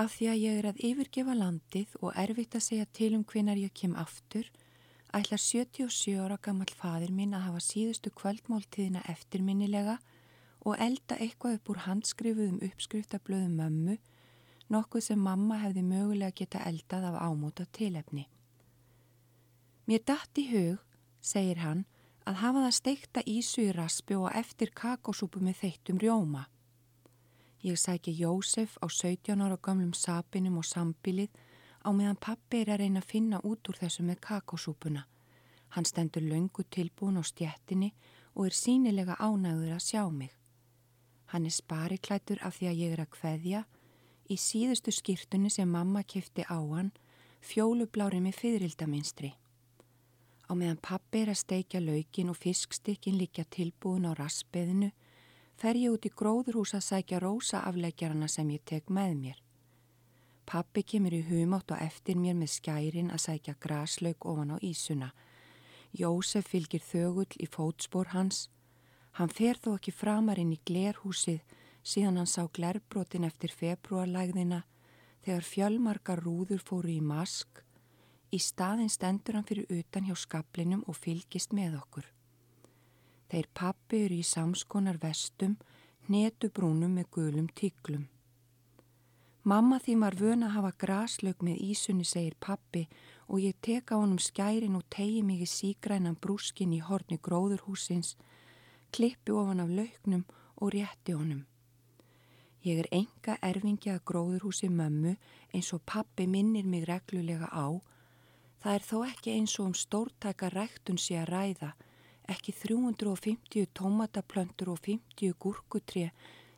Af því að ég er að yfirgefa landið og erfitt að segja til um hvenar ég kem aftur, ætlar 77 ára gammal fadir minn að hafa síðustu kvöldmáltíðina eftirminnilega og elda eitthvað upp úr handskrifuðum uppskriftablöðum mömmu, nokkuð sem mamma hefði mögulega geta eldað af ámóta tilefni. Mér dætt í hug, segir hann, að hafa það steikta ísu í raspi og eftir kakósúpu með þeittum rjóma. Ég sæki Jósef á 17 ára gamlum sapinum og sambilið á meðan pappi er að reyna að finna út úr þessu með kakósúpuna. Hann stendur löngu tilbúin á stjettinni og er sínilega ánægur að sjá mig. Hann er spariklætur af því að ég er að kveðja í síðustu skýrtunni sem mamma kifti á hann, fjólublári með fyririldaminstri. Á meðan pappi er að steikja laukin og fiskstikkin líka tilbúin á raspeðinu fer ég út í gróðurhús að sækja rósa afleggjarana sem ég tek með mér. Pappi kemur í humátt og eftir mér með skærin að sækja graslaug ofan á ísuna. Jósef fylgir þögull í fótspór hans. Hann fer þó ekki framar inn í glerhúsið síðan hann sá glerbrotin eftir februarlægðina þegar fjölmarkar rúður fóru í mask. Í staðin stendur hann fyrir utan hjá skaplinum og fylgist með okkur. Þeir pappi eru í samskonar vestum, netubrúnum með gulum tíklum. Mamma því var vöna að hafa graslaug með ísunni, segir pappi og ég teka honum skærin og tegi mig í sígrænan brúskin í horni gróðurhúsins, klippi ofan af lauknum og rétti honum. Ég er enga erfingja að gróðurhúsi mömmu eins og pappi minnir mig reglulega á. Það er þó ekki eins og um stórtaka ræktun sé að ræða ekki 350 tómataplöntur og 50 gúrkutré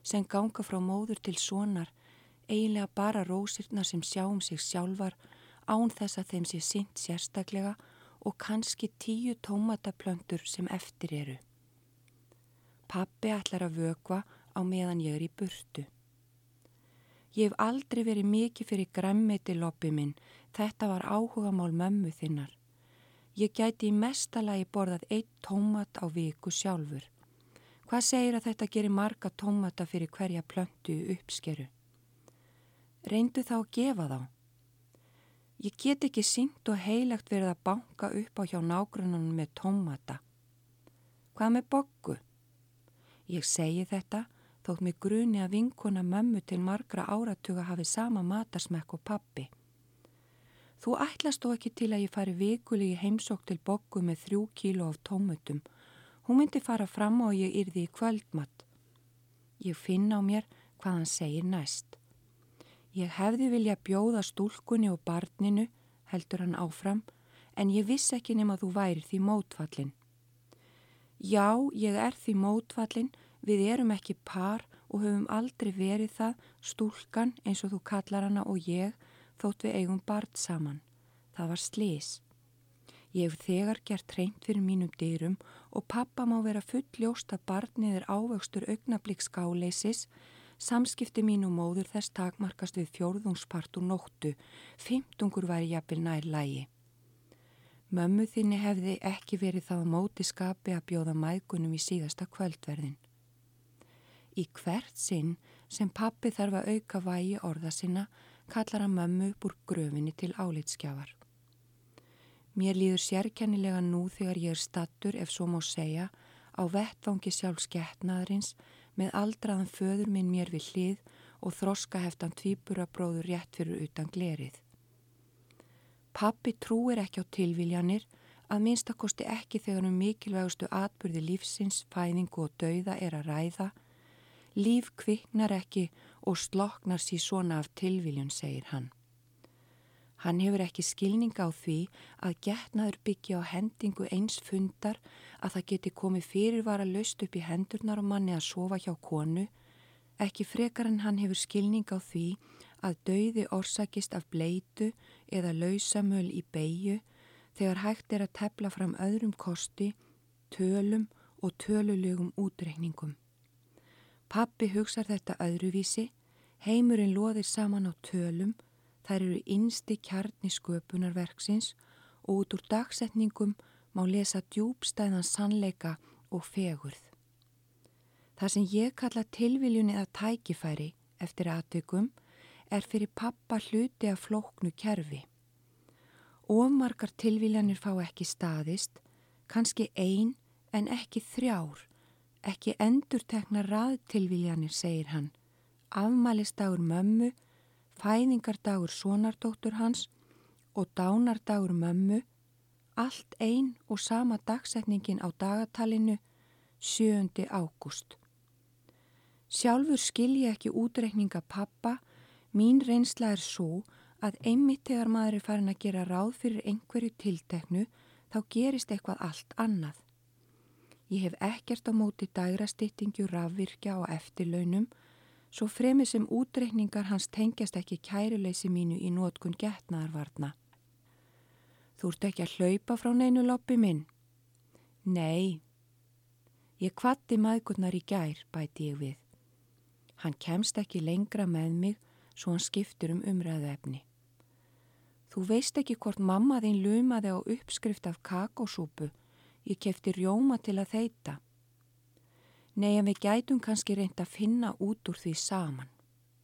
sem ganga frá móður til sonar, eiginlega bara rósirna sem sjáum sig sjálfar án þess að þeim sé sint sérstaklega og kannski tíu tómataplöntur sem eftir eru. Pappi ætlar að vögva á meðan ég er í burtu. Ég hef aldrei verið mikið fyrir græmmiti loppi minn, þetta var áhugamál mömmu þinnar. Ég gæti í mestalagi borðað eitt tómat á viku sjálfur. Hvað segir að þetta gerir marga tómata fyrir hverja plöntu uppskeru? Reyndu þá að gefa þá. Ég get ekki syngt og heilagt verið að banka upp á hjá nágrunanum með tómata. Hvað með boggu? Ég segi þetta þótt mig gruni að vinkona mömmu til margra áratuga hafi sama matarsmekk og pappi. Þú ætlast þó ekki til að ég fari vikulegi heimsók til bokku með þrjú kíló af tómutum. Hún myndi fara fram og ég yrði í kvöldmatt. Ég finna á mér hvað hann segir næst. Ég hefði vilja bjóða stúlkunni og barninu, heldur hann áfram, en ég vissi ekki nema þú væri því mótfallin. Já, ég er því mótfallin, við erum ekki par og höfum aldrei verið það, stúlkan eins og þú kallar hana og ég, þótt við eigum barn saman. Það var slís. Ég hef þegar gert reynd fyrir mínum dyrum og pappa má vera fulljóst að barnið er ávöxtur augnablík skáleysis, samskipti mín og móður þess takmarkast við fjórðungspart og nóttu, fymtungur væri jafnvel nær lægi. Mömmu þinni hefði ekki verið þá móti skapi að bjóða mækunum í síðasta kvöldverðin. Í hvert sinn sem pappi þarf að auka vægi orða sinna kallar hann mömmu upp úr gröfinni til álitskjafar. Mér líður sérkennilega nú þegar ég er stattur, ef svo má segja, á vettvangi sjálf skettnaðarins með aldraðan föður minn mér við hlið og þroska heftan tvíburabróður rétt fyrir utan glerið. Pappi trúir ekki á tilviljanir, að minnstakosti ekki þegar um mikilvægustu atbyrði lífsins, fæðingu og dauða er að ræða. Líf kviknar ekki og sloknar sér svona af tilviljun, segir hann. Hann hefur ekki skilning á því að getnaður byggja á hendingu eins fundar að það geti komið fyrirvara löst upp í hendurnar og manni að sofa hjá konu, ekki frekar en hann hefur skilning á því að dauði orsakist af bleitu eða lausamöl í beigju þegar hægt er að tepla fram öðrum kosti, tölum og tölulögum útreikningum. Pappi hugsar þetta öðruvísi, heimurinn loðir saman á tölum, þær eru innsti kjarni sköpunarverksins og út úr dagsetningum má lesa djúbstæðan sannleika og fegurð. Það sem ég kalla tilviljun eða tækifæri eftir aðtökum er fyrir pappa hluti af flóknu kerfi. Ómargar tilvílanir fá ekki staðist, kannski ein en ekki þrjár, ekki endurtekna raðtilvílanir, segir hann. Afmælistagur mömmu, fæðingardagur sonardóttur hans og dánardagur mömmu, allt ein og sama dagsetningin á dagatalinu 7. ágúst. Sjálfur skilji ekki útreikninga pappa, mín reynsla er svo að einmitt þegar maður er farin að gera ráð fyrir einhverju tilteknu þá gerist eitthvað allt annað. Ég hef ekkert á móti dægrastýttingju rafvirkja og eftirlaunum svo fremið sem útreikningar hans tengjast ekki kæruleysi mínu í nótkun getnaðarvarna. Þú ert ekki að hlaupa frá neinu loppi minn? Nei. Ég kvatti maðgurnar í gær, bæti ég við. Hann kemst ekki lengra með mig svo hann skiptur um umræðu efni. Þú veist ekki hvort mamma þín lumaði á uppskrift af kakósúpu. Ég kefti rjóma til að þeita. Nei, en við gætum kannski reynd að finna út úr því saman.